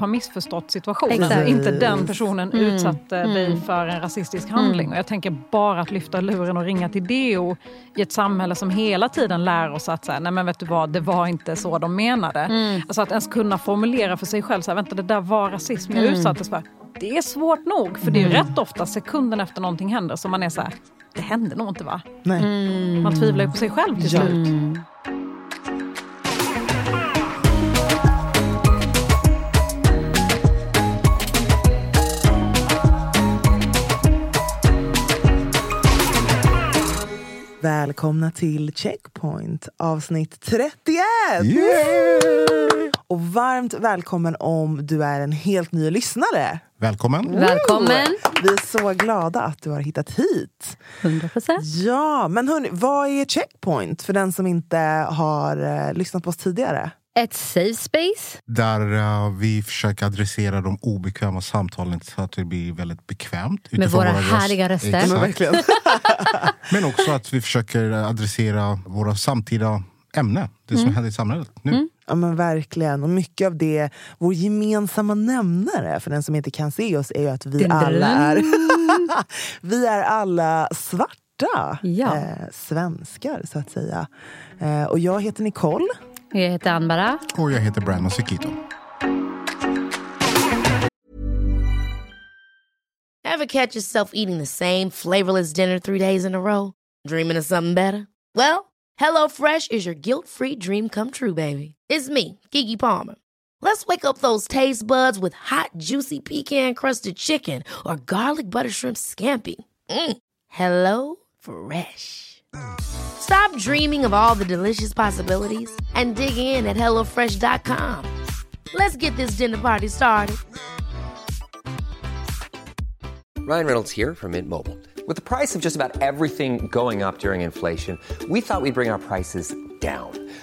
Har missförstått situationen. Exakt. Inte den personen Mm. utsatte Mm. dig för en rasistisk handling. Och jag tänker bara att lyfta luren och ringa till DO i ett samhälle som hela tiden lär oss att så här, nej men vet du vad, det var inte så de menade. Mm. Alltså att ens kunna formulera för sig själv, så här, vänta det där var rasism jag Mm. utsattes för. Det är svårt nog, för det är ju rätt ofta sekunden efter någonting händer som man är så här, det hände nog inte va? Nej. Mm. Man tvivlar ju på sig själv till slut. Välkomna till Checkpoint avsnitt 31! Yeah! Och varmt välkommen om du är en helt ny lyssnare. Välkommen. Välkommen. Vi är så glada att du har hittat hit. 100 procent. Ja, men hörni, vad är Checkpoint för den som inte har eh, lyssnat på oss tidigare? Ett safe space. Där eh, vi försöker adressera de obekväma samtalen så att det blir väldigt bekvämt. Med våra röst- härliga röster. Exakt. Men verkligen. Men också att vi försöker adressera våra samtida ämnen. Det som händer i samhället nu. Ja men verkligen. Och mycket av det, vår gemensamma nämnare för den som inte kan se oss är ju att vi dun, alla är Vi är alla svarta Ja. eh, svenskar så att säga. Eh, och jag heter Nicole. Jag heter Anbara. Och jag heter Brandon Sikito. Ever catch yourself eating the same flavorless dinner three days in a row? Dreaming of something better? Well, hello fresh is your guilt free dream come true, baby. It's me, Gigi Palmer. Let's wake up those taste buds with hot, juicy pecan crusted chicken or garlic butter shrimp scampi. Mm. Hello Fresh. Stop dreaming of all the delicious possibilities and dig in at HelloFresh.com. Let's get this dinner party started. Ryan Reynolds here from Mint Mobile. With the price of just about everything going up during inflation, we thought we'd bring our prices down.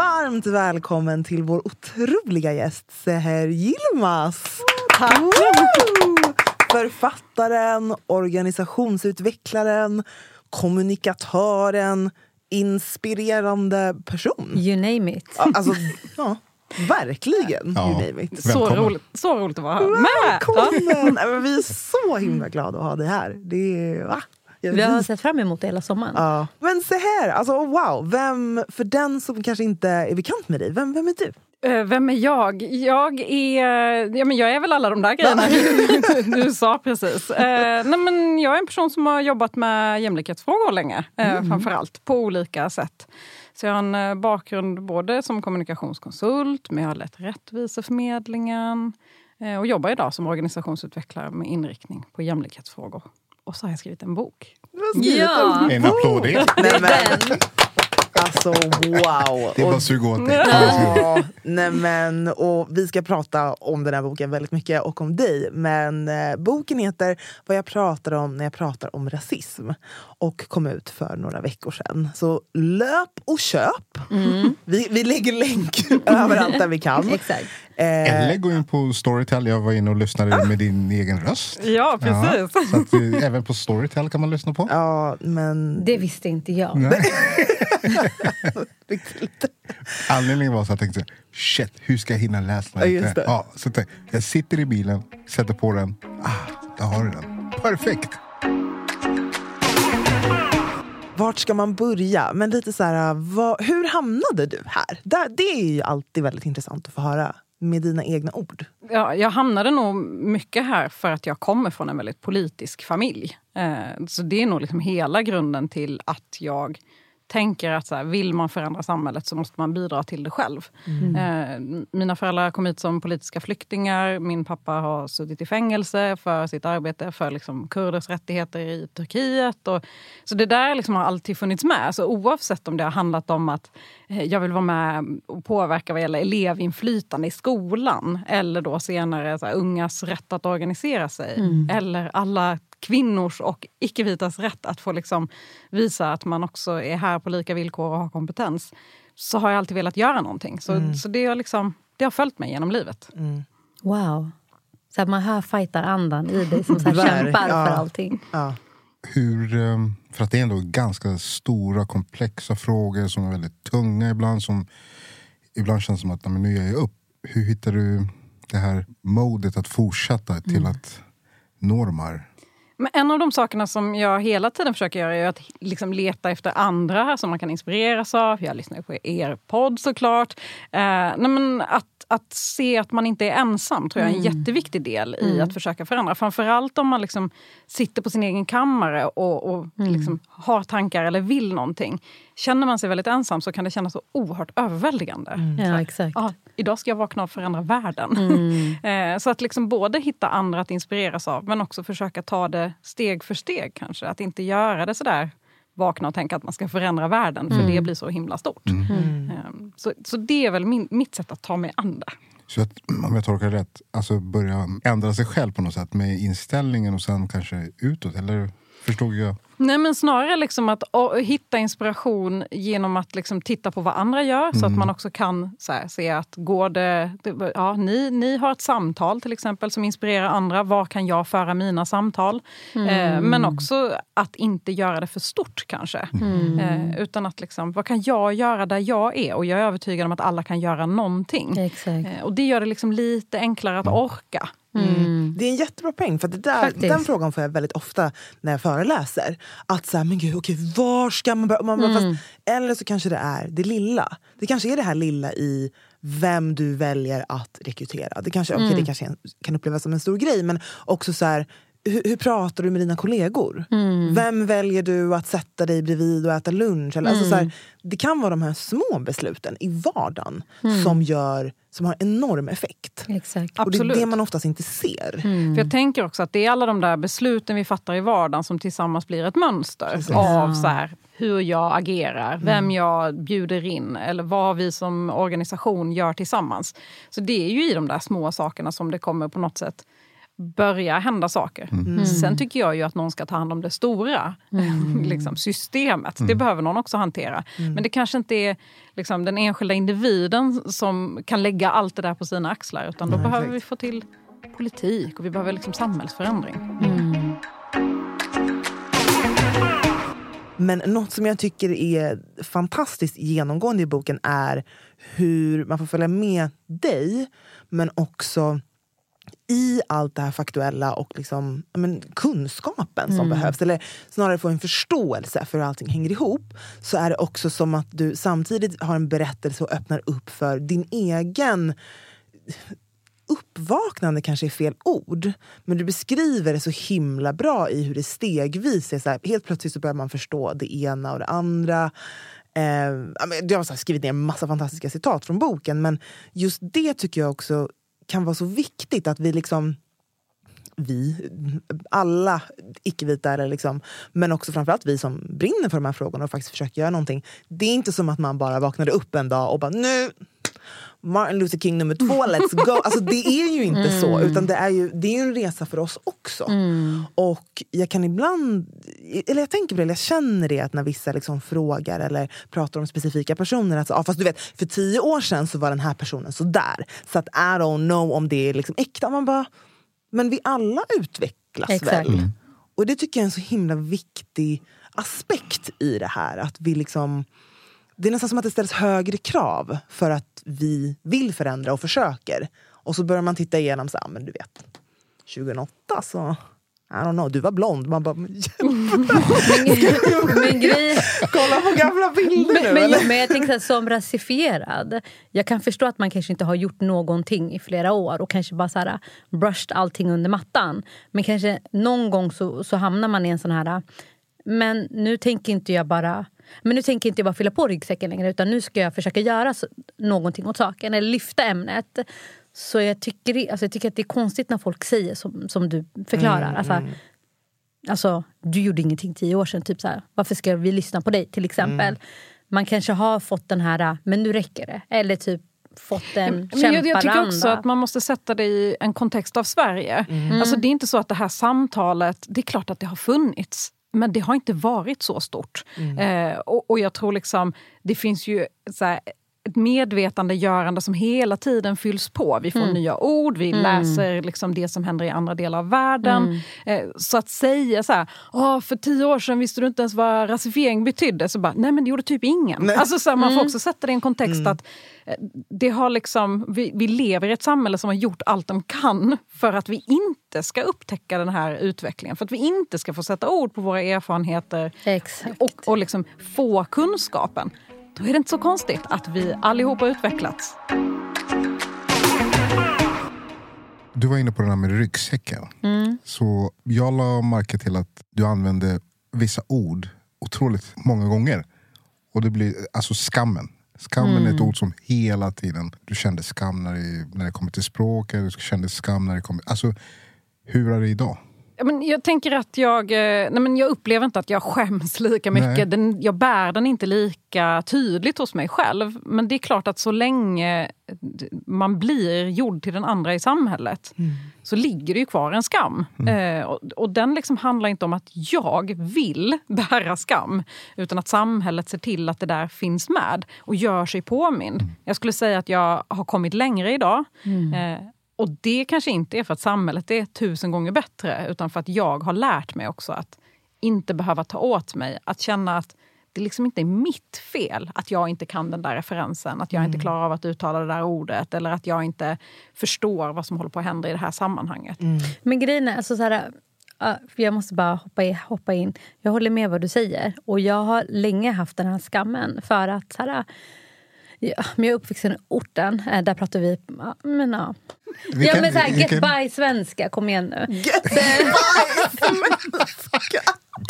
Varmt välkommen till vår otroliga gäst Seher Yilmaz. Författaren, organisationsutvecklaren, kommunikatören, inspirerande person. You name it. Ja, Alltså, ja, verkligen. Ja. You name it. Så roligt, så roligt att vara här. Ja. Välkommen! Men Vi är så himla glada att ha dig här. Det är, va? Jag Vi har sett fram emot det hela sommaren. Ja. Men så här, alltså wow, vem, för den som kanske inte är bekant med dig, vem, vem är du? Eh, Vem är jag? Jag är, ja, men jag är väl alla de där grejerna du, du sa precis. Eh, nej, men jag är en person som har jobbat med jämlikhetsfrågor länge, eh, framförallt på olika sätt. Så jag har en eh, bakgrund både som kommunikationskonsult, men jag har lett Rättviseförmedlingen eh, och jobbar idag som organisationsutvecklare med inriktning på jämlikhetsfrågor. Och så har jag skrivit en bok. Ja. En applåd det. Nej, men, alltså wow! Det är bara att suga åt dig. Ja, nej men, och vi ska prata om den här boken väldigt mycket och om dig. Men eh, boken heter Vad jag pratar om när jag pratar om rasism och kom ut för några veckor sedan. Så löp och köp. Vi, vi lägger länk överallt där vi kan. Exakt. Eh, Eller gå in på Storytel. Jag var inne och lyssnade med din egen röst. Ja, precis. Ja, så att, eh, även på Storytel kan man lyssna på. ja, men... Det visste inte jag. Nej. Anledningen var så att jag tänkte, shit, hur ska jag hinna läsa den? Ja, just det. Ja, så jag, tänkte, jag sitter i bilen, sätter på den. Ah, där har du den. Perfekt! Vart ska man börja? Men lite så här, vad, hur hamnade du här? Där, det är ju alltid väldigt intressant att få höra med dina egna ord? Ja, jag hamnade nog mycket här för att jag kommer från en väldigt politisk familj. Eh, så det är nog liksom hela grunden till att jag tänker att så här, vill man förändra samhället så måste man bidra till det själv. Mm. Eh, mina föräldrar kom hit som politiska flyktingar. Min pappa har suttit i fängelse för sitt arbete för liksom, kurders rättigheter i Turkiet. Och, så det där liksom har alltid funnits med. Så oavsett om det har handlat om att eh, jag vill vara med och påverka vad gäller elevinflytande i skolan eller då senare så här, ungas rätt att organisera sig. Eller alla kvinnors och icke-vitas rätt att få liksom visa att man också är här på lika villkor och har kompetens. Så har jag alltid velat göra någonting. Så, så det, har liksom, det har följt mig genom livet. Wow. Så att man hör fightar-andan i dig som så kämpar ja. för allting. Ja. Hur, eh, för att det är ändå ganska stora komplexa frågor som är väldigt tunga ibland. Som ibland känns som att "Nej, men nu ger jag upp. Hur hittar du det här modet att fortsätta till att nå de här? Men en av de sakerna som jag hela tiden försöker göra är att liksom leta efter andra som man kan inspireras av. Jag lyssnar på er podd såklart. Eh, nej men att, att se att man inte är ensam tror jag är en jätteviktig del i att försöka förändra. Framförallt om man liksom sitter på sin egen kammare och, och liksom har tankar eller vill någonting. Känner man sig väldigt ensam så kan det kännas så oerhört överväldigande. Här, Ja, exakt. "Ah, idag ska jag vakna och förändra världen. Mm. Eh, så att liksom både hitta andra att inspireras av men också försöka ta det steg för steg kanske. Att inte göra det sådär vakna och tänka att man ska förändra världen för Mm. det blir så himla stort. Eh, Så, så det är väl min, mitt sätt att ta mig an det. Så att, om jag tolkar det rätt, alltså börja ändra sig själv på något sätt med inställningen och sen kanske utåt? Eller förstod jag? Nej, men snarare liksom att hitta inspiration genom att liksom titta på vad andra gör så att man också kan så här, se att går det... det- Ja, ni, ni har ett samtal till exempel som inspirerar andra. Var kan jag föra mina samtal? Eh, men också att inte göra det för stort kanske. Eh, utan att liksom, vad kan jag göra där jag är? Och jag är övertygad om att alla kan göra någonting. Exakt. Eh, och det gör det liksom lite enklare att orka. Det är en jättebra poäng. För det där, Faktiskt. den frågan får jag väldigt ofta när jag föreläser. Att så här, men gud, okej, var ska man börja? Man bara, fast, eller så kanske det är det lilla. Det kanske är det här lilla i vem du väljer att rekrytera. Det kanske, okej, det kanske en- kan upplevas som en stor grej men också så här, hur, hur pratar du med dina kollegor? Vem väljer du att sätta dig bredvid och äta lunch? Eller, alltså så här, det kan vara de här små besluten i vardagen som, gör, som har enorm effekt. Exakt. Och det är Absolut. det man oftast inte ser. För jag tänker också att det är alla de där besluten vi fattar i vardagen som tillsammans blir ett mönster av så här, hur jag agerar, vem jag bjuder in eller vad vi som organisation gör tillsammans. Så det är ju i de där små sakerna som det kommer på något sätt börja hända saker. Sen tycker jag ju att någon ska ta hand om det stora liksom, systemet. Det behöver någon också hantera. Men det kanske inte är liksom, den enskilda individen som kan lägga allt det där på sina axlar. Utan då Nej, behöver exakt. vi få till politik och vi behöver liksom samhällsförändring. Men något som jag tycker är fantastiskt genomgående i boken är hur man får följa med dig, men också i allt det här faktuella och liksom, men, kunskapen som behövs, eller snarare få en förståelse för hur allting hänger ihop, så är det också som att du samtidigt har en berättelse och öppnar upp för din egen uppvaknande kanske är fel ord, men du beskriver det så himla bra i hur det stegvis är så här, helt plötsligt så börjar man förstå det ena och det andra. Eh, jag har skrivit ner en massa fantastiska citat från boken, men just det tycker jag också kan vara så viktigt att vi liksom vi, alla icke-vita, eller liksom, men också framförallt vi som brinner för de här frågorna och faktiskt försöker göra någonting. Det är inte som att man bara vaknade upp en dag och bara nu Martin Luther King nummer två, let's go. Alltså, det är ju inte så, utan det är ju, det är en resa för oss också. Och jag kan ibland, eller jag tänker på det, eller jag känner det att när vissa liksom frågar eller pratar om specifika personer, att så, ah, fast du vet, för tio år sedan så var den här personen så där. Så att I don't know om det är liksom äkta. Man bara, men vi alla utvecklas Exakt. väl? Och det tycker jag är en så himla viktig aspekt i det här. Att vi liksom, det är nästan som att det ställs högre krav för att vi vill förändra och försöker. Och så börjar man titta igenom, så, här, men du vet, 2008 så... I don't know, du var blond. Man bara, men Gry, Kolla på gamla bilder Men, nu men, eller? men jag tänker här, som rasifierad, jag kan förstå att man kanske inte har gjort någonting i flera år och kanske bara så här, brushed allting under mattan. Men kanske någon gång så, så hamnar man i en sån här, men nu tänker inte jag bara men nu tänker inte jag bara fylla på ryggsäcken längre utan nu ska jag försöka göra någonting åt saken eller lyfta ämnet. Så jag tycker, alltså jag tycker att det är konstigt när folk säger som, som du förklarar. Alltså, Alltså, du gjorde ingenting tio år sedan. Typ så här, varför ska vi lyssna på dig? till exempel. Man kanske har fått den här, men nu räcker det. Eller typ fått en Men jag, jag tycker också kämparanda. att man måste sätta det i en kontext av Sverige. Alltså, det är inte så att det här samtalet, det är klart att det har funnits. Men det har inte varit så stort. Eh, och, och jag tror liksom, det finns ju så här, ett medvetandegörande som hela tiden fylls på. Vi får nya ord, vi läser liksom det som händer i andra delar av världen. Eh, så att säga så här, "Åh, för tio år sedan visste du inte ens vad rasifiering betydde. Så bara, nej men det gjorde typ ingen. Alltså, så här, man får också sätta det i en kontext att eh, det har liksom, vi, vi lever i ett samhälle som har gjort allt de kan för att vi inte ska upptäcka den här utvecklingen. För att vi inte ska få sätta ord på våra erfarenheter Exakt. och, och liksom få kunskapen. Då är det inte så konstigt att vi allihopa har utvecklats. Du var inne på det här med ryggsäcken. Så jag la märke till att du använde vissa ord otroligt många gånger. Och det blir alltså skammen. Skammen är ett ord som hela tiden, du kände skam när det, när det kommer till språk, eller du kände skam när det kommer... Alltså, hur är det idag? Ja, men jag tänker att jag, eh, nej men jag upplever inte att jag skäms lika mycket. Den, jag bär den inte lika tydligt hos mig själv. Men det är klart att så länge man blir gjord till den andra i samhället så ligger det ju kvar en skam. Eh, och, och den liksom handlar inte om att jag vill bära skam utan att samhället ser till att det där finns med och gör sig påmind. Jag skulle säga att jag har kommit längre idag. Eh, och det kanske inte är för att samhället är tusen gånger bättre utan för att jag har lärt mig också att inte behöva ta åt mig. Att känna att det liksom inte är mitt fel att jag inte kan den där referensen. Att jag inte klarar av att uttala det där ordet eller att jag inte förstår vad som håller på att hända i det här sammanhanget. Men grejen är, alltså så här, jag måste bara hoppa, i, hoppa in. Jag håller med vad du säger. Och jag har länge haft den här skammen. För att så här, ja, men jag är uppvuxen i orten. eh, Där pratar vi... Ja, men, ja. ja, Vilken- men så här, get by svenska, kom igen nu. Get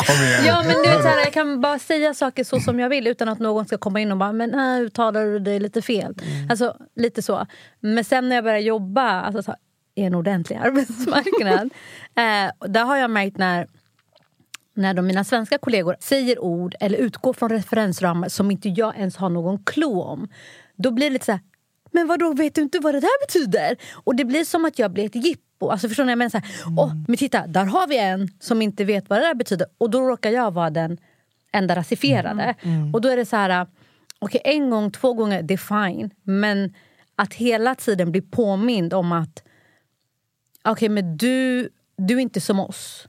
Kom igen! Ja, men du vet, så här, jag kan bara säga saker så som jag vill utan att någon ska komma in och bara men här uttalar du det lite fel. Alltså lite så. Men sen när jag började jobba alltså, så, i en ordentlig arbetsmarknad eh, där har jag märkt när när de, mina svenska kollegor säger ord eller utgår från referensramar som inte jag ens har någon klo om. Då blir det lite så här, men vadå, vet du inte vad det där betyder? Och det blir som att jag blir ett jippo. Alltså förstår ni? Jag menar så här, åh, men titta, där har vi en som inte vet vad det där betyder. Och då råkar jag vara den enda rasifierade. Och då är det så här, okej en gång, två gånger, det är fine. Men att hela tiden bli påmind om att okej men du, du är inte som oss.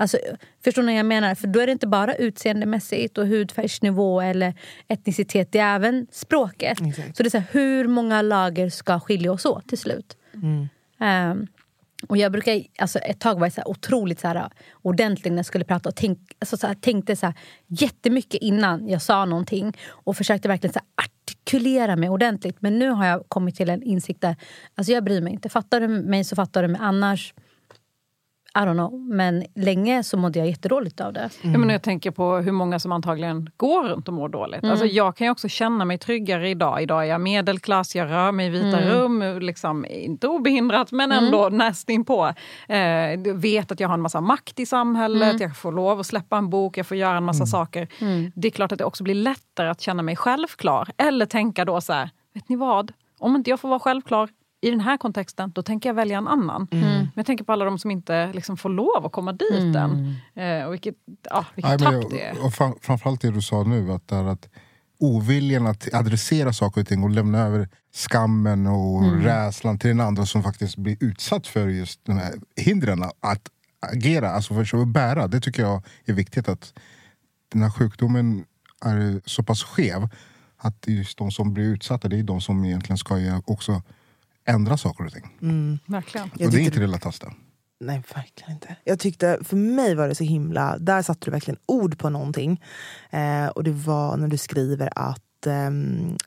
Alltså, förstår ni vad jag menar? För då är det inte bara utseendemässigt och hudfärgsnivå eller etnicitet. Det är även språket. Exakt. Så det är så här, hur många lager ska skilja oss åt till slut? Ehm, och jag brukar, alltså ett tag var jag så här otroligt så här, ordentlig när jag skulle prata och tänk, alltså så här, tänkte så här, jättemycket innan jag sa någonting och försökte verkligen så artikulera mig ordentligt. Men nu har jag kommit till en insikt där alltså jag bryr mig inte. Fattar du mig så fattar du mig. Annars I don't know. Men länge så mådde jag jättedåligt av det. Ja, men jag tänker på hur många som antagligen går runt och mår dåligt. Alltså, jag kan ju också känna mig tryggare idag. Idag är jag medelklass, jag rör mig i vita rum, liksom, inte obehindrat men ändå nästinpå. Eh, jag vet att jag har en massa makt i samhället, jag får lov att släppa en bok, jag får göra en massa saker. Det är klart att det också blir lättare att känna mig självklar. Eller tänka då så här, vet ni vad? Om inte jag får vara självklar i den här kontexten, då tänker jag välja en annan. Men jag tänker på alla de som inte liksom får lov att komma dit än. Eh, och vilket, ja, vilket Nej, tapp det är. och, fram- framförallt det du sa nu, att, det är att oviljan att adressera saker och ting och lämna över skammen och Mm. rädslan till den andra som faktiskt blir utsatt för just de här hindren att agera, alltså för att bära. Det tycker jag är viktigt att den här sjukdomen är så pass skev att just de som blir utsatta, det är de som egentligen ska också ändra saker och ting. Verkligen. och det är inte det lättaste. Nej, verkligen inte. Jag tyckte, för mig var det så himla... Där satte du verkligen ord på någonting. Eh, och det var när du skriver att eh,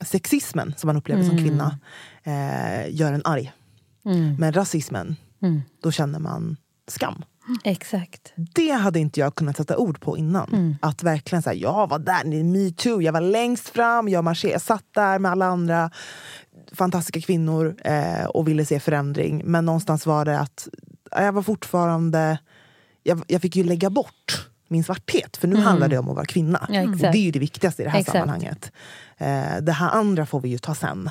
sexismen som man upplever som kvinna eh, gör en arg. Men rasismen, då känner man skam. Exakt. Det hade inte jag kunnat sätta ord på innan. Att verkligen säga, jag var där, metoo, jag var längst fram, jag marscherade, jag satt där med alla andra fantastiska kvinnor eh, och ville se förändring. Men någonstans var det att jag var fortfarande... Jag, jag fick ju lägga bort min svarthet, för nu handlar det om att vara kvinna. Ja, och det är ju det viktigaste i det här Exakt. sammanhanget. Eh, det här andra får vi ju ta sen.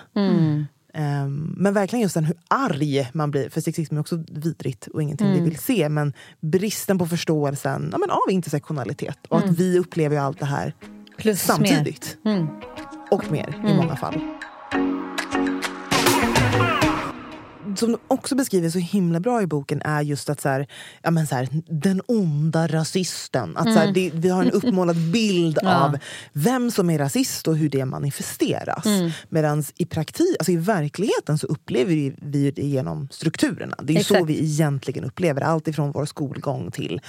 Ehm, men verkligen just den hur arg man blir, för sexism är också vidrigt och ingenting vi vill se. Men bristen på förståelsen ja, men av intersektionalitet och att vi upplever ju allt det här Plus samtidigt. Och mer i många fall. Som du också beskriver så himla bra i boken är just att så här, ja, men så här, den onda rasisten. Att så här, det, vi har en uppmålad bild av vem som är rasist och hur det manifesteras. Medan i praktik, alltså i verkligheten så upplever vi- det genom strukturerna. Det är ju så Exakt. vi egentligen upplever. Allt ifrån vår skolgång till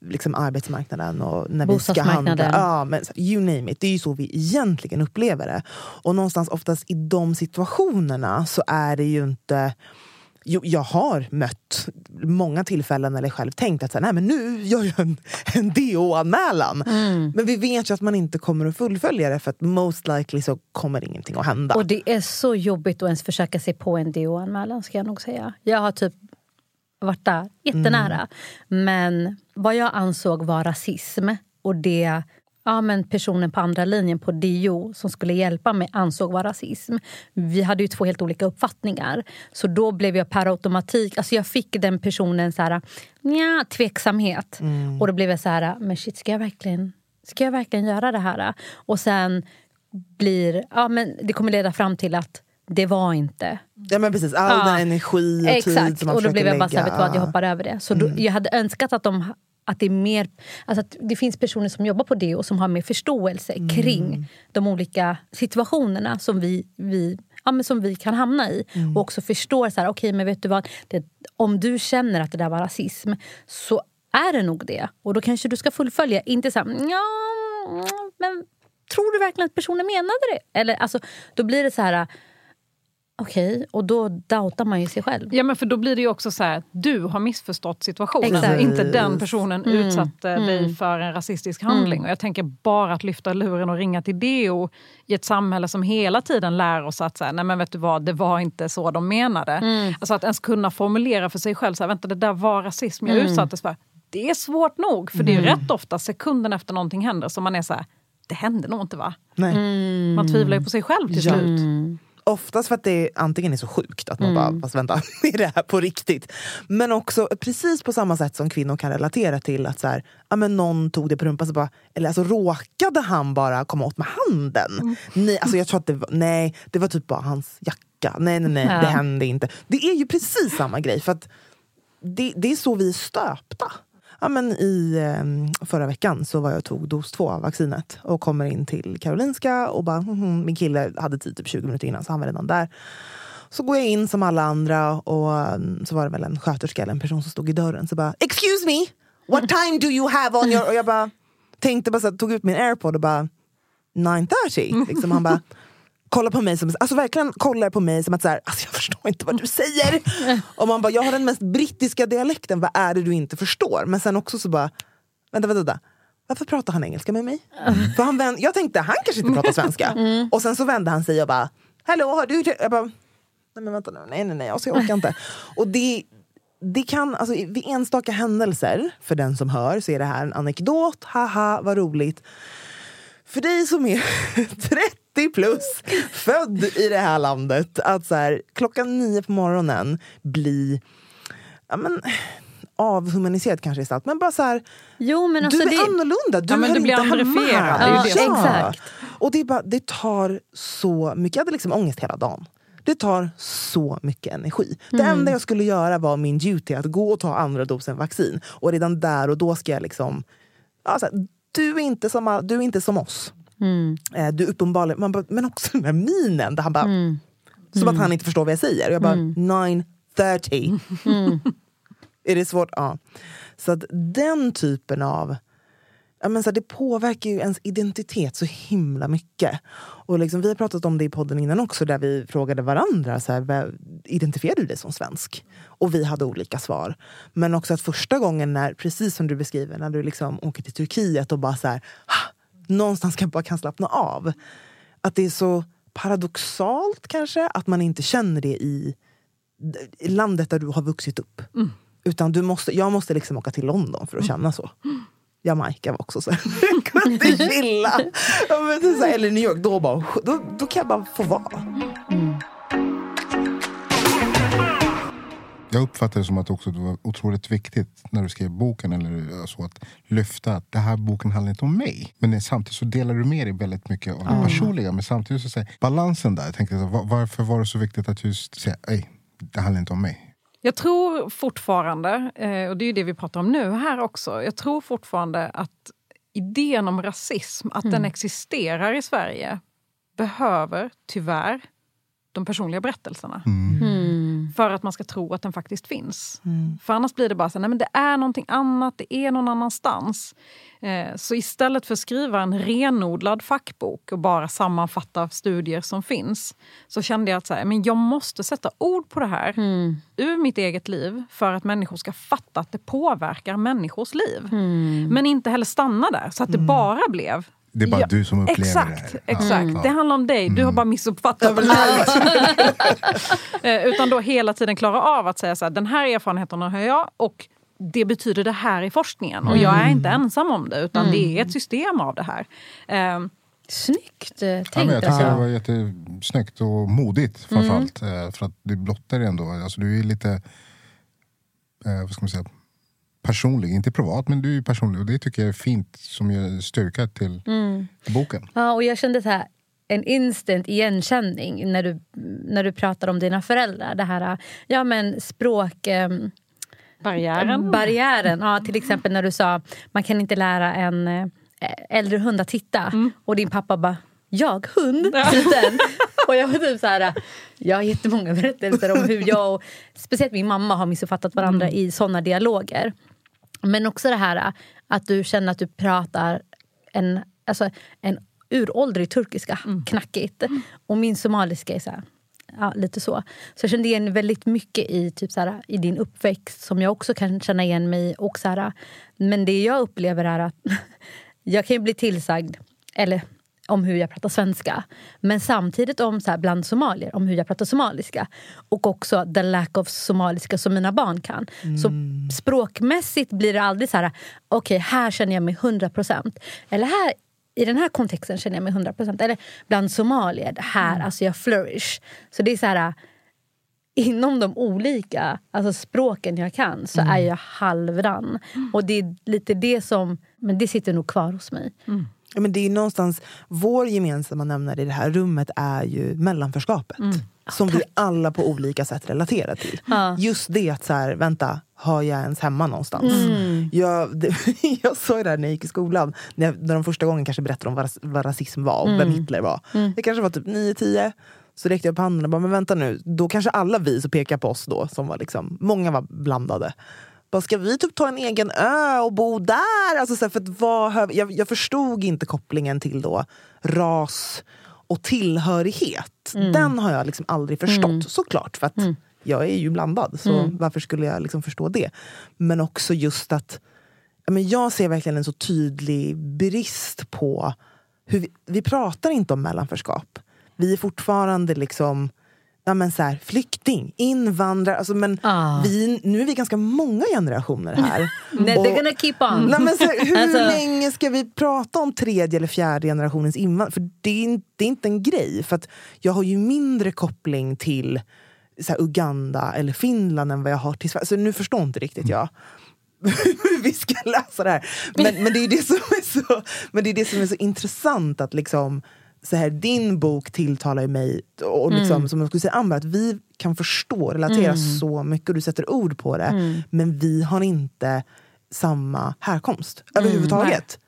liksom, arbetsmarknaden och när vi ska handla. Ja, men you name it. Det är ju så vi egentligen upplever det. Och någonstans oftast i de situationerna så är det ju inte... Jo, jag har mött många tillfällen eller själv tänkt att så här, Nej, men nu gör jag en, en DO-anmälan. Mm. Men vi vet ju att man inte kommer att fullfölja det för att most likely så kommer ingenting att hända. Och det är så jobbigt att ens försöka sig på en DO-anmälan ska jag nog säga. Jag har typ varit där jättenära. Men vad jag ansåg var rasism och det ja, men personen på andra linjen på DO som skulle hjälpa mig ansåg var rasism. Vi hade ju två helt olika uppfattningar. Så då blev jag per automatik... Alltså jag fick den personen så här, nja, tveksamhet. Och då blev jag så här, men shit, ska jag verkligen, ska jag verkligen göra det här? Och sen blir... Ja, men det kommer leda fram till att det var inte ja, men precis, all Ja. den energi och tid Exakt, som man och då blev jag bara lägga. vet du vad, jag hoppar över det. Så då, jag hade önskat att de att det är mer, alltså att det finns personer som jobbar på det och som har mer förståelse kring de olika situationerna som vi, vi, ja, men som vi kan hamna i. Och också förstår så här, okej men vet du vad, det, om du känner att det där var rasism så är det nog det. Och då kanske du ska fullfölja, inte så här, ja, men tror du verkligen att personen menade det? Eller alltså, då blir det så här, okej, och då doubtar man ju sig själv. Ja, men för då blir det ju också så här, du har missförstått situationen. Exakt. Inte den personen utsatte dig för en rasistisk handling. Och jag tänker bara att lyfta luren och ringa till DO i ett samhälle som hela tiden lär oss att så här, nej men vet du vad, det var inte så de menade. Alltså att ens kunna formulera för sig själv, så här, vänta det där var rasism jag utsattes för. Det är svårt nog, för det är ju rätt ofta sekunden efter någonting händer som man är så här, det hände nog inte va? Nej. Man tvivlar ju på sig själv till Ja. slut. Oftast för att det antingen är så sjukt att man bara, fast vänta, är det här på riktigt? Men också precis på samma sätt som kvinnor kan relatera till att så här, ja, men någon tog det på rumpan, så bara, eller alltså råkade han bara komma åt med handen? Nej, alltså jag tror att det var, nej, det var typ bara hans jacka. Nej, nej, nej, Ja. det hände inte. Det är ju precis samma grej, för att det, det är så vi är stöpta. Ja, men I eh, förra veckan så var jag och tog dos två av vaccinet och kommer in till Karolinska och bara, hm, hm. min kille hade tid typ 20 minuter innan så han var redan där. Så går jag in som alla andra och ehm, så var det väl en sköterska eller en person som stod i dörren så bara “excuse me, what time do you have on your...” och jag bara tänkte bara så här, tog ut min airpod och bara 9.30. Liksom, han bara kollar på mig som, alltså verkligen kollar på mig som att så här, alltså jag förstår inte vad du säger. och man bara, jag har den mest brittiska dialekten, vad är det du inte förstår? Men sen också så bara, vänta, vänta, vänta. Varför pratar han engelska med mig? För han vänd, jag tänkte, han kanske inte pratar svenska. Och sen så vände han sig och bara, hallå, har du... Jag bara, nej men vänta nu, nej nej nej, alltså, jag orkar inte. Och det, det kan, alltså, vid enstaka händelser, för den som hör, så är det här en anekdot, haha vad roligt. För dig som är 30 plus, född i det här landet, att så här, klockan nio på morgonen bli ja, men, avhumaniserad kanske är starkt, men bara så här, Jo, men alltså du är det, annorlunda, du Ja, men hör du blir inte hemma här. det det som- Exakt. Och det, är bara, det tar så mycket, jag hade liksom ångest hela dagen. Det tar så mycket energi. Det Mm. enda jag skulle göra var min duty, att gå och ta andra dosen vaccin. Och redan där och då ska jag liksom... Ja, så här, du, är inte som, du är inte som oss. Mm. Eh, du uppenbarligen... Man bara, men också den här minen, där han bara... Mm. Som att han inte förstår vad jag säger. Och jag bara, 9.30. Är det svårt? Ja. Så att den typen av... Ja, men så här, det påverkar ju ens identitet så himla mycket. Och liksom, vi har pratat om det i podden innan också, där vi frågade varandra. Så här, "Vad- identifierar du dig som svensk? Och vi hade olika svar. Men också att första gången, när, precis som du beskriver, när du liksom åker till Turkiet och bara så här, "Ah, någonstans kan, bara kan slappna av. Att det är så paradoxalt kanske, att man inte känner det i landet där du har vuxit upp. Utan du måste, jag måste liksom åka till London för att känna så. Jamaica var också så. Jag kunde chilla. Eller New York, då, bara, då, då kan jag bara få vara. Jag uppfattar det som att också det var otroligt viktigt när du skrev boken eller så att lyfta att den här boken handlar inte om mig. Men samtidigt så delar du med dig väldigt mycket av det personliga. Men samtidigt så säger balansen där. Jag tänkte, varför var det så viktigt att just säga nej, det handlar inte om mig? Jag tror fortfarande, eh, och det är ju det vi pratar om nu här också, jag tror fortfarande att idén om rasism, att den existerar i Sverige, behöver tyvärr de personliga berättelserna. För att man ska tro att den faktiskt finns. För annars blir det bara så nej men det är någonting annat, det är någon annanstans. Eh, så istället för att skriva en renodlad fackbok och bara sammanfatta studier som finns, så kände jag att så här, men jag måste sätta ord på det här ur mitt eget liv för att människor ska fatta att det påverkar människors liv. Men inte heller stanna där, så att det bara blev Det är bara Ja, du som upplever exakt, det här. Exakt, Ja. det handlar om dig. Du har bara missuppfattat allt. Eh, Utan då hela tiden klara av att säga så här, den här erfarenheten har jag och det betyder det här i forskningen. Och jag är inte ensam om det, utan det är ett system av det här. Eh, Snyggt eh, Ja, tänkt. men jag tycker alltså. det var jättesnyggt och modigt framförallt. eh, För att du blottar det ändå. Alltså, du är lite eh, vad ska man säga, personlig. Inte privat, men du är personlig. Och det tycker jag är fint som ger styrka till boken. Ja, och jag kände så här, en instant igenkänning när du, när du pratar om dina föräldrar. Det här ja, men språk... ehm, barriären. barriären. Ja, till exempel när du sa man kan inte lära en eh, äldre hund att titta. Och din pappa bara jag hund? Liten. och jag var typ så här, jag har jättemånga berättelser om hur jag och speciellt min mamma har missuppfattat varandra i såna dialoger. Men också det här att du känner att du pratar en, alltså, en uråldrig turkiska, knackigt. Och min somaliska är så här, ja, lite så. Så jag kände igen väldigt mycket i, typ så här, i din uppväxt som jag också kan känna igen mig i. Och så här, men det jag upplever är att jag kan ju bli tillsagd, eller om hur jag pratar svenska. Men samtidigt om så här, bland somalier, om hur jag pratar somaliska. Och också the lack of somaliska som mina barn kan. Så språkmässigt blir det aldrig så här, okej här känner jag mig 100%. Eller här i den här kontexten känner jag mig 100%. Eller bland somalier, här, alltså jag flourish. Så det är så här, inom de olika alltså språken jag kan så är jag halvdan. Och det är lite det som, men det sitter nog kvar hos mig. Ja, men det är någonstans, vår gemensamma nämnare i det här rummet är ju mellanförskapet. Som vi alla på olika sätt relaterar till. Just det att så här, vänta, har jag ens hemma någonstans? Jag, det, jag sa ju det här när jag gick i skolan, när, jag, när de första gången kanske berättade om vad, vad rasism var och vem Hitler var. Det kanske var typ 9-10. Så räckte jag upp handen och bara, men vänta nu, då kanske alla vi så pekar på oss då, som var liksom, många var blandade. Bara, ska vi typ ta en egen ö och bo där? Alltså, så här, för att vad, jag, jag förstod inte kopplingen till då ras och tillhörighet. Den har jag liksom aldrig förstått, såklart. För att jag är ju blandad, så varför skulle jag liksom förstå det? Men också just att men jag ser verkligen en så tydlig brist på... hur Vi, vi pratar inte om mellanförskap. Vi är fortfarande liksom ja, men så här, flykting, invandrare. Alltså, men Ah. vi, nu är vi ganska många generationer här. Nej, Och- they're gonna keep on. Nej, men så här, hur Alltså- länge ska vi prata om tredje eller fjärde generationens invandrare? För det är, det är inte en grej. För att jag har ju mindre koppling till så här, Uganda eller Finland än vad jag har till Sverige. Så nu förstår inte riktigt jag hur vi ska läsa det här. Men, men, det är det som är så, men det är det som är så intressant att liksom så här, din bok tilltalar ju mig, och liksom, som jag skulle säga Amber, att vi kan förstå och relatera så mycket och du sätter ord på det. Men vi har inte samma härkomst överhuvudtaget.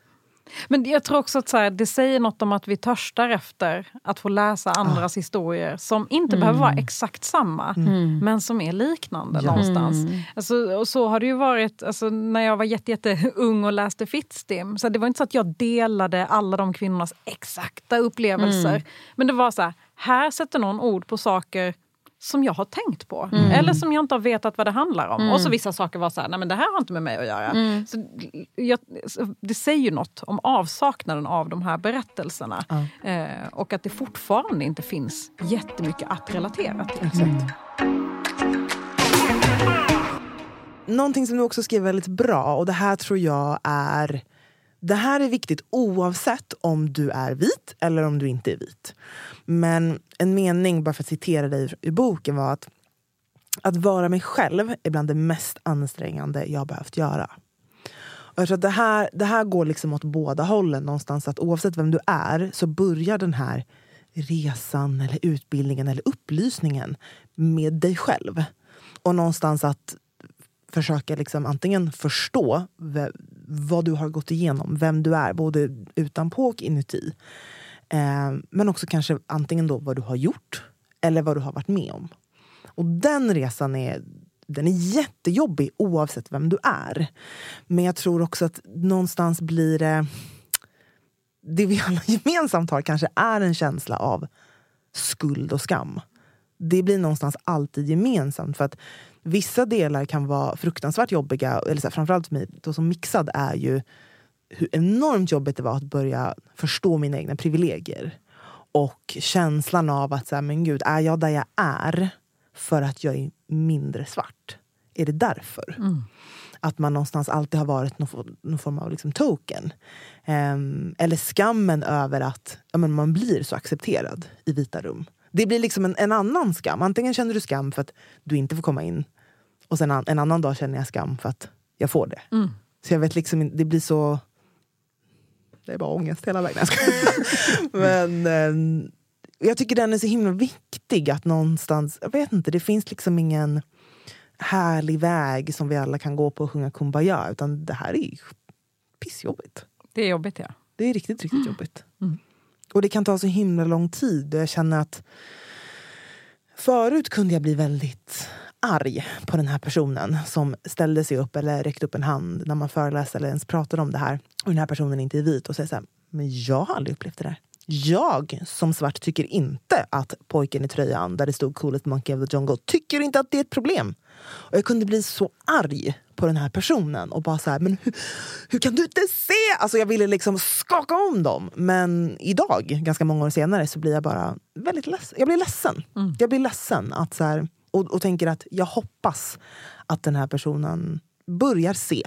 Men jag tror också att så här, det säger något om att vi törstar efter att få läsa andras historier som inte behöver vara exakt samma, men som är liknande någonstans. Alltså, och så har det ju varit alltså, när jag var jätte, jätte ung och läste Fittstim. Så det var inte så att jag delade alla de kvinnornas exakta upplevelser. Men det var så här, här sätter någon ord på saker som jag har tänkt på. Eller som jag inte har vetat vad det handlar om. Och så vissa saker var så här, nej men det här har inte med mig att göra. Så jag, det säger ju något om avsaknaden av de här berättelserna. Eh, och att det fortfarande inte finns jättemycket att relatera till. Någonting som du också skrev väldigt bra, och det här tror jag är det här är viktigt oavsett om du är vit eller om du inte är vit. Men en mening, bara för att citera dig i boken, var att att vara mig själv är bland det mest ansträngande jag behövt göra. Och jag tror att det, här, det här går liksom åt båda hållen någonstans. Att oavsett vem du är så börjar den här resan, eller utbildningen eller upplysningen med dig själv. Och någonstans att försöka liksom antingen förstå vad du har gått igenom, vem du är, både utanpå och inuti. Eh, men också kanske antingen då vad du har gjort eller vad du har varit med om. Och den resan är, den är jättejobbig oavsett vem du är. Men jag tror också att någonstans blir det... Det vi alla gemensamt har kanske är en känsla av skuld och skam. Det blir någonstans alltid gemensamt. För att Vissa delar kan vara fruktansvärt jobbiga, eller så här, framförallt för mig då som mixad är ju hur enormt jobbigt det var att börja förstå mina egna privilegier. Och känslan av att, så här, men gud, är jag där jag är för att jag är mindre svart? Är det därför? Att man någonstans alltid har varit någon, någon form av liksom token. Ehm, eller skammen över att ja, men man blir så accepterad i vita rum. Det blir liksom en, en annan skam. Antingen känner du skam för att du inte får komma in och sen en annan dag känner jag skam för att jag får det. Så jag vet liksom det blir så... Det är bara ångest hela vägen. Men eh, jag tycker den är så himla viktig att någonstans, jag vet inte, det finns liksom ingen härlig väg som vi alla kan gå på och sjunga Kumbaya. Utan det här är pissjobbigt. Det är jobbigt ja. Det är riktigt, riktigt jobbigt. Och det kan ta så himla lång tid. Jag känner att förut kunde jag bli väldigt arg på den här personen som ställde sig upp eller räckte upp en hand när man föreläste eller ens pratade om det här. Och den här personen inte är vit och säger så här, men jag har aldrig upplevt det där. Jag som svart tycker inte att pojken i tröjan där det stod coolest monkey of the jungle tycker inte att det är ett problem. Och jag kunde bli så arg på den här personen och bara så här, men hur, hur kan du inte se? Alltså jag ville liksom skaka om dem. Men idag, ganska många år senare, så blir jag bara väldigt ledsen. Jag blir ledsen. Jag blir ledsen att så här, och, och tänker att jag hoppas att den här personen börjar se.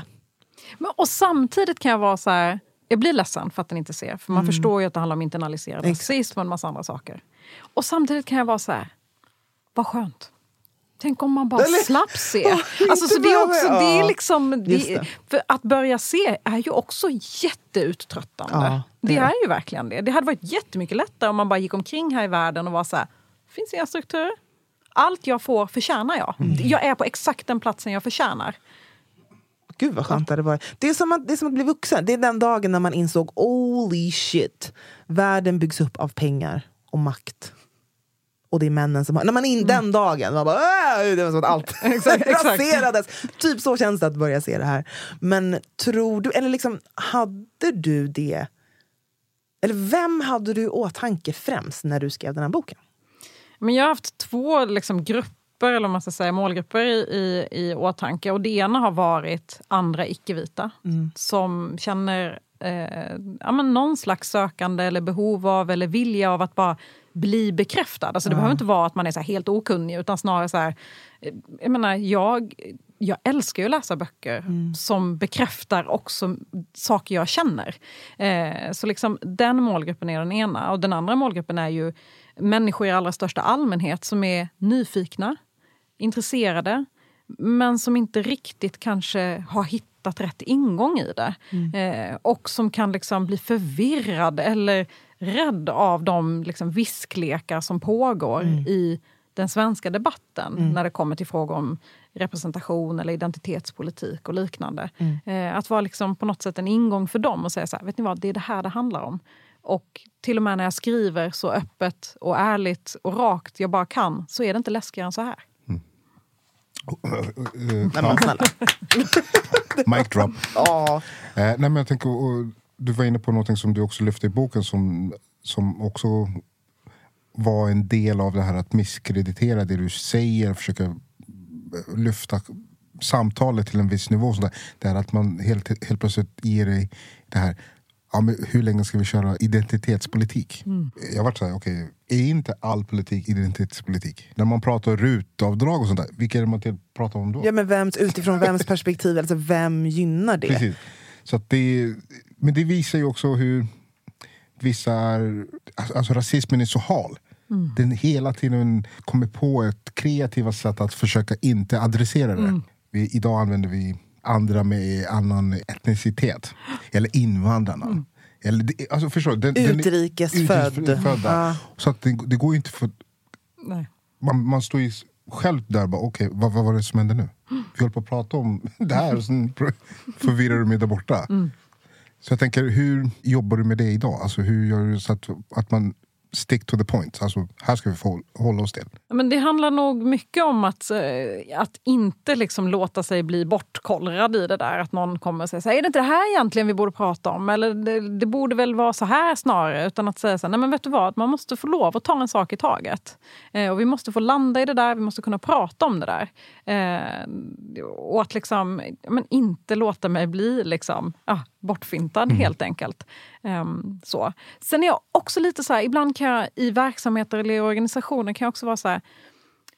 Men, och samtidigt kan jag vara så här... Jag blir ledsen för att den inte ser. För man förstår ju att det handlar om internaliserad rasism och en massa andra saker. Och samtidigt kan jag vara så här... Vad skönt. Tänk om man bara Eller- slapp se. Alltså, så det är det liksom, det, det. att börja se är ju också jätteuttröttande. Ja, det det. är ju verkligen det. Det hade varit jättemycket lättare om man bara gick omkring här i världen och var så här... finns inga strukturer. Allt jag får förtjänar jag. Jag är på exakt den platsen jag förtjänar. Gud vad skönt det hade varit. Det är, som att, det är som att bli vuxen. Det är den dagen när man insåg holy shit. Världen byggs upp av pengar och makt. Och det är männen som har... När man in den dagen, man bara, "Åh!" det var som att allt raserades. Typ så känns det att börja se det här. Men tror du, eller liksom, hade du det... Eller vem hade du i åtanke främst när du skrev den här boken? Men jag har haft två liksom, grupper, eller man ska säga, målgrupper i, i, i åtanke. Och det ena har varit andra icke-vita som känner eh, ja, men någon slags sökande eller behov av eller vilja av att bara bli bekräftad. Alltså, det behöver inte vara att man är så helt okunnig utan snarare så här... eh, Jag menar, jag, jag älskar ju att läsa böcker som bekräftar också saker jag känner. Eh, så liksom, den målgruppen är den ena. Och den andra målgruppen är ju människor i allra största allmänhet som är nyfikna, intresserade men som inte riktigt kanske har hittat rätt ingång i det. Eh, och som kan liksom bli förvirrad eller rädd av de liksom visklekar som pågår i den svenska debatten när det kommer till frågor om representation eller identitetspolitik och liknande. Eh, att vara liksom på något sätt en ingång för dem och säga så här, vet ni vad, det är det här det handlar om. Och till och med när jag skriver så öppet och ärligt och rakt jag bara kan så är det inte läskigare än så här. Nej, men snälla. Mic drop. Ja. Eh, nej, men jag tänker, du var inne på någonting som du också lyfte i boken som, som också var en del av det här att misskreditera det du säger, försöka lyfta samtalet till en viss nivå. Sådär. Det är att man helt, helt plötsligt ger dig det här Ja, men hur länge ska vi köra identitetspolitik? Jag har varit såhär, okej, är inte all politik identitetspolitik? När man pratar rutavdrag och sånt där, vilka är det man till pratar om då? Ja, men vems, utifrån vems perspektiv, alltså vem gynnar det? Precis. Så det, men det visar ju också hur vissa är... Alltså rasismen är så hal. Den hela tiden kommer på ett kreativa sätt att försöka inte adressera det. Vi, idag använder vi andra med annan etnicitet. Eller invandrarna. Eller, det- alltså förstår, den, Utrikesfödd. utrikesfödda. Ja. Så att det, det går ju inte för... Nej. Man, man står ju själv där och bara, okej, vad, vad var det som hände nu? Vi håller på att prata om det här och sen förvirrar du mig där borta. Så jag tänker, hur jobbar du med det idag? Alltså, hur gör du så att, att man stick to the point? Alltså, här ska vi få hålla oss till. Men det handlar nog mycket om att, eh, att inte liksom låta sig bli bortkollrad i det där. Att någon kommer och säger så här, är det inte det här egentligen vi borde prata om? Eller det, det borde väl vara så här snarare. Utan att säga så här, nej men vet du vad, man måste få lov att ta en sak i taget. Eh, och vi måste få landa i det där, vi måste kunna prata om det där. Eh, och att liksom, men inte låta mig bli liksom, ah, bortfintad helt enkelt. Ehm, så. Sen är jag också lite så här, ibland kan jag i verksamheter eller i organisationer kan jag också vara så här,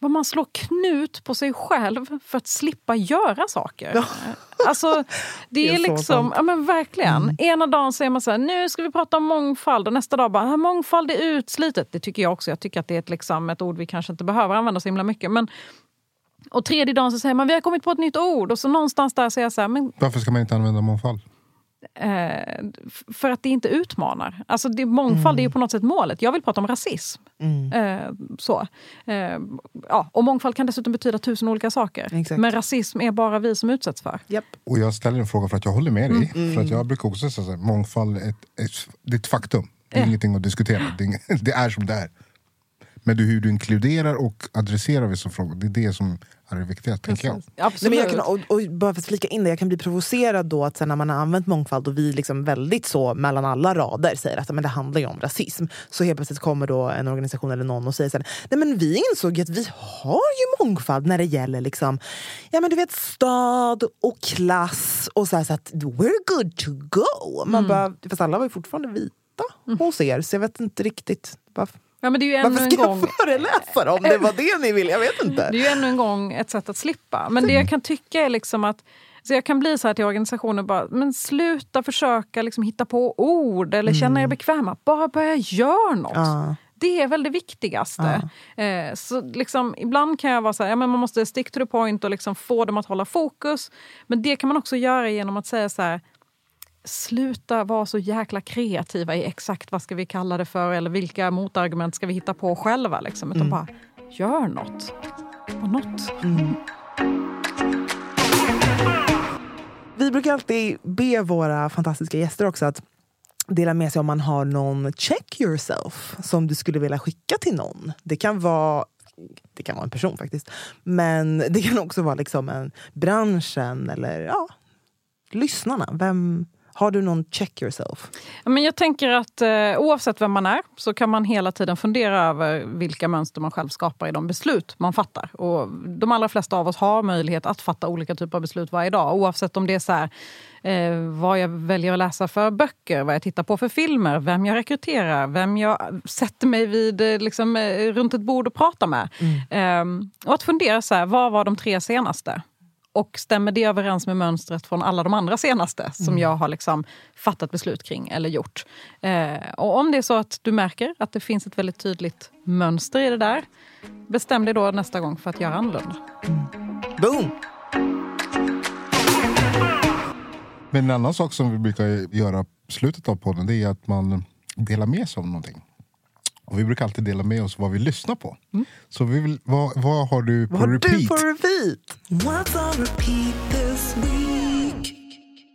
vad man slår knut på sig själv för att slippa göra saker. Alltså, det Det är liksom, sant. ja men verkligen. Ena dagen säger man så här, nu ska vi prata om mångfald och nästa dag bara, "Ah, mångfald är utslitet. Det tycker jag också. Jag tycker att det är ett, liksom, ett ord vi kanske inte behöver använda så himla mycket. Men, och tredje dagen så säger man, vi har kommit på ett nytt ord. Och så någonstans där säger jag så här, men Varför ska man inte använda mångfald? Eh, för att det inte utmanar. Alltså det, mångfald är ju på något sätt målet. Jag vill prata om rasism. Eh, så. Eh, ja, och mångfald kan dessutom betyda tusen olika saker. Exakt. Men rasism är bara vi som utsätts för. Japp. Och jag ställer en fråga för att jag håller med dig. För att jag brukar också säga att mångfald är ett, ett, det är ett faktum. Det är ingenting att diskutera. Det är, det är som det är. Men är hur du inkluderar och adresserar vissa frågor. Det är det som är det viktiga, tänker jag. Nej, men jag kan, och, och bara för att flika in det, jag kan bli provocerad då att sen när man har använt mångfald och vi liksom väldigt så mellan alla rader säger att men det handlar ju om rasism. Så helt plötsligt kommer då en organisation eller någon och säger sen, nej men vi insåg ju att vi har ju mångfald när det gäller liksom, ja men du vet stad och klass och så, här, så att we're good to go. Man bara, fast alla var ju fortfarande vita hos er så jag vet inte riktigt varför. Ja, men det är ju ännu Varför en ska gång... jag föreläsa om det var det ni ville? Jag vet inte. Det är ju ännu en gång ett sätt att slippa. Men det jag kan tycka är liksom att så jag kan bli så här till organisationer, bara, men sluta försöka liksom hitta på ord eller känna er bekväma. Bara börja göra något. Ja. Det är väl det viktigaste. Eh, så liksom, ibland kan jag vara så här, ja, men man måste stick to the point och liksom få dem att hålla fokus. Men det kan man också göra genom att säga så här, sluta vara så jäkla kreativa i exakt vad ska vi kalla det för eller vilka motargument ska vi hitta på själva. Liksom, utan bara gör något. Var något. Vi brukar alltid be våra fantastiska gäster också att dela med sig om man har någon check yourself som du skulle vilja skicka till någon. Det kan vara det kan vara en person faktiskt. Men det kan också vara liksom en branschen eller ja, lyssnarna. Vem, har du någon check yourself? Men jag tänker att eh, oavsett vem man är så kan man hela tiden fundera över vilka mönster man själv skapar i de beslut man fattar. Och de allra flesta av oss har möjlighet att fatta olika typer av beslut varje dag. Oavsett om det är så här, eh, vad jag väljer att läsa för böcker, vad jag tittar på för filmer, vem jag rekryterar, vem jag sätter mig vid eh, liksom, eh, runt ett bord och pratar med. Eh, och att fundera så här, vad var de tre senaste? Och stämmer det överens med mönstret från alla de andra senaste som jag har liksom fattat beslut kring eller gjort? Eh, och om det är så att du märker att det finns ett väldigt tydligt mönster i det där, bestäm dig då nästa gång för att göra annorlunda. Boom! Men en annan sak som vi brukar göra i slutet av podden det är att man delar med sig av någonting. Och vi brukar alltid dela med oss vad vi lyssnar på. Så vi vill, vad, vad har du på Vad har repeat? du på repeat? What's on repeat this week?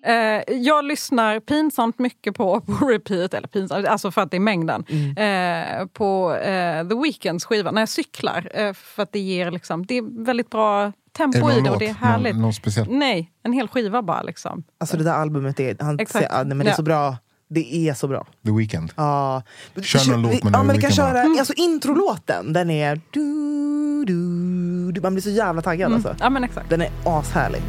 Eh, jag lyssnar pinsamt mycket på, på repeat, eller pinsamt, alltså för att det är mängden, eh, på eh, The Weeknds skiva när jag cyklar. Eh, för att det ger liksom, det är väldigt bra tempo i det och det är härligt. Någon, någon speciell? Nej, en hel skiva bara. Liksom. Alltså det där albumet är, han, Exakt. ah, nej, men det är Ja. så bra. Det är så bra. The Weeknd. Ja. Kör någon låt med ja, men vi kan köra, alltså introlåten, den är... Du, du, du, man blir så jävla taggad alltså. Ja men exakt. Den är ashärlig.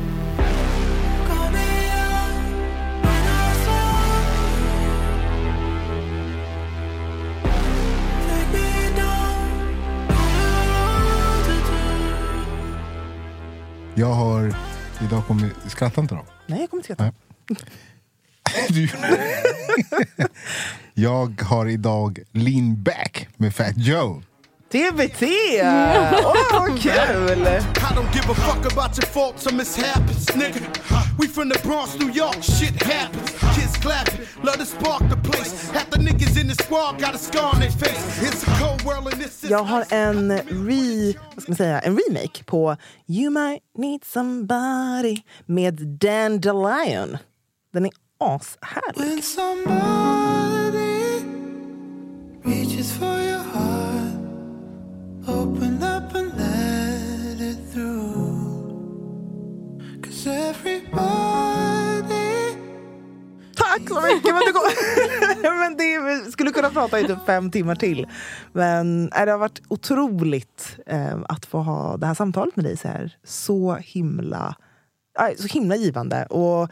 Jag har idag kommit... Skratta inte då. Nej, jag kommer inte skratta. Nej. Du, jag har idag Lean Back med Fat Joe. TBT! Åh, vad kul! I don't give a fuck about your faults or mishaps, nigga. We from the Bronx, New York, shit happens. Kids clapping, love to spark the place. Half the niggas in the squad got a scar on their face. It's a cold world and this is Jag har en, re, vad ska man säga, en remake på You might need somebody med Dandelion. Den är ashärlig. Tack så mycket! Men det, går, men det vi skulle kunna prata i typ fem timmar till. Men äh, det har varit otroligt eh, att få ha det här samtalet med dig. Så, här. så himla äh, så himla givande. Och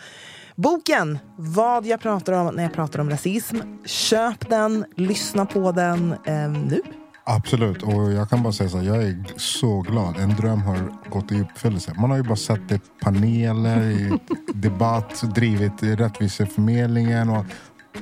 boken, Vad jag pratar om när jag pratar om rasism. Köp den, lyssna på den eh, nu. Absolut, och jag kan bara säga så här, jag är så glad. En dröm har gått i uppfyllelse. Man har ju bara sett det paneler, i debatt, drivit rättviseförmedlingen och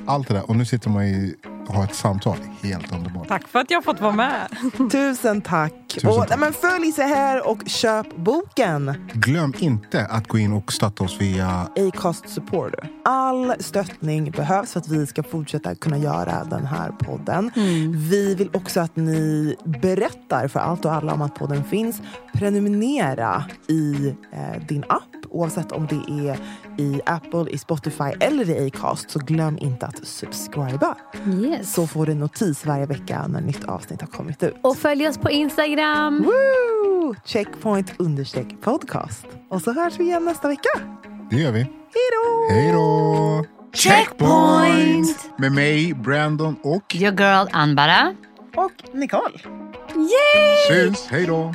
allt det där. Och nu sitter man i, och har ett samtal. Helt underbart. Tack för att jag fått vara med. Tusen tack! Tusen och, tack. men följ sig här och köp boken. Glöm inte att gå in och stötta oss via Acast Supporter. All stöttning behövs för att vi ska fortsätta kunna göra den här podden. Vi vill också att ni berättar för allt och alla om att podden finns. Prenumerera i eh, din app oavsett om det är i Apple, i Spotify eller i Acast. Så glöm inte att subscriba. Yes. Så får du notis varje vecka när nytt avsnitt har kommit ut. Och följ oss på Instagram. Woo! Checkpoint understreck podcast. Och så hörs vi igen nästa vecka. Det gör vi. Hej då! Hej då! Checkpoint! Med mig, Brandon och... Your girl Anbara. Och Nicole. Syns! Hej då!